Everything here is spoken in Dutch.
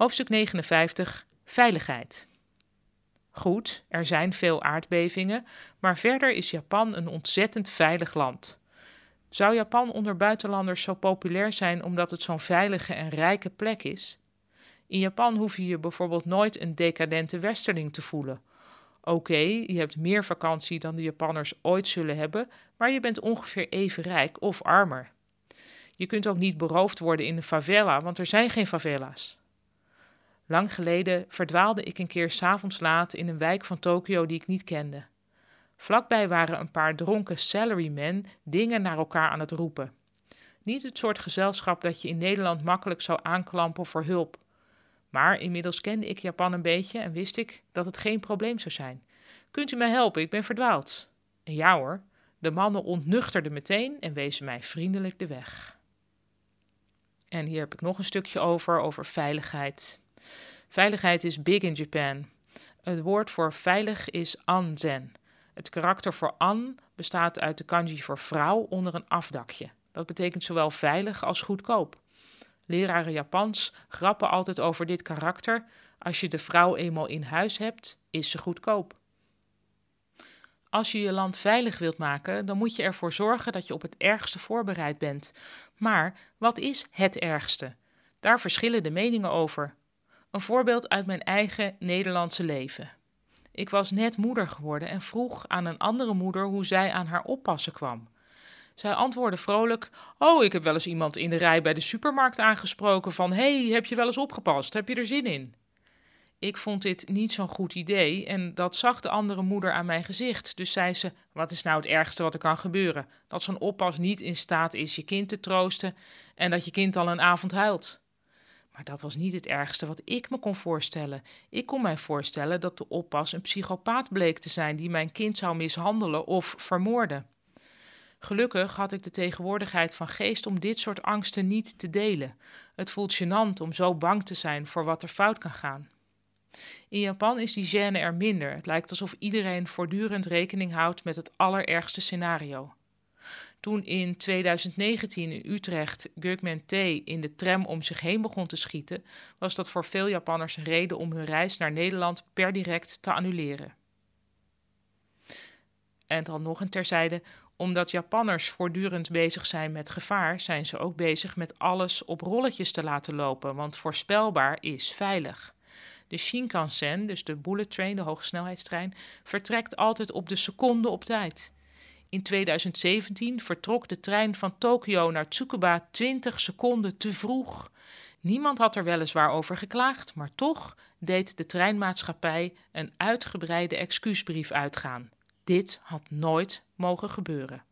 Hoofdstuk 59 Veiligheid. Goed, er zijn veel aardbevingen, maar verder is Japan een ontzettend veilig land. Zou Japan onder buitenlanders zo populair zijn omdat het zo'n veilige en rijke plek is? In Japan hoef je je bijvoorbeeld nooit een decadente westerling te voelen. Oké, je hebt meer vakantie dan de Japanners ooit zullen hebben, maar je bent ongeveer even rijk of armer. Je kunt ook niet beroofd worden in een favela, want er zijn geen favela's. Lang geleden verdwaalde ik een keer s'avonds laat in een wijk van Tokio die ik niet kende. Vlakbij waren een paar dronken salarymen dingen naar elkaar aan het roepen. Niet het soort gezelschap dat je in Nederland makkelijk zou aanklampen voor hulp. Maar inmiddels kende ik Japan een beetje en wist ik dat het geen probleem zou zijn. Kunt u mij helpen? Ik ben verdwaald. En ja hoor, de mannen ontnuchterden meteen en wezen mij vriendelijk de weg. En hier heb ik nog een stukje over, over veiligheid. Veiligheid is big in Japan. Het woord voor veilig is anzen. Het karakter voor an bestaat uit de kanji voor vrouw onder een afdakje. Dat betekent zowel veilig als goedkoop. Leraren Japans grappen altijd over dit karakter. Als je de vrouw eenmaal in huis hebt, is ze goedkoop. Als je je land veilig wilt maken, dan moet je ervoor zorgen dat je op het ergste voorbereid bent. Maar wat is het ergste? Daar verschillen de meningen over. Een voorbeeld uit mijn eigen Nederlandse leven. Ik was net moeder geworden en vroeg aan een andere moeder hoe zij aan haar oppassen kwam. Zij antwoordde vrolijk: Oh, ik heb wel eens iemand in de rij bij de supermarkt aangesproken van: Hey, heb je wel eens opgepast? Heb je er zin in? Ik vond dit niet zo'n goed idee en dat zag de andere moeder aan mijn gezicht. Dus zei ze: Wat is nou het ergste wat er kan gebeuren? Dat zo'n oppas niet in staat is je kind te troosten en dat je kind al een avond huilt. Maar dat was niet het ergste wat ik me kon voorstellen. Ik kon mij voorstellen dat de oppas een psychopaat bleek te zijn die mijn kind zou mishandelen of vermoorden. Gelukkig had ik de tegenwoordigheid van geest om dit soort angsten niet te delen. Het voelt gênant om zo bang te zijn voor wat er fout kan gaan. In Japan is die gêne er minder. Het lijkt alsof iedereen voortdurend rekening houdt met het allerergste scenario. Toen in 2019 in Utrecht Gugman T. in de tram om zich heen begon te schieten, was dat voor veel Japanners een reden om hun reis naar Nederland per direct te annuleren. En dan nog een terzijde, omdat Japanners voortdurend bezig zijn met gevaar, zijn ze ook bezig met alles op rolletjes te laten lopen, want voorspelbaar is veilig. De Shinkansen, dus de bullet train, de hogesnelheidstrein, vertrekt altijd op de seconde op tijd. In 2017 vertrok de trein van Tokio naar Tsukuba 20 seconden te vroeg. Niemand had er weliswaar over geklaagd, maar toch deed de treinmaatschappij een uitgebreide excuusbrief uitgaan. Dit had nooit mogen gebeuren.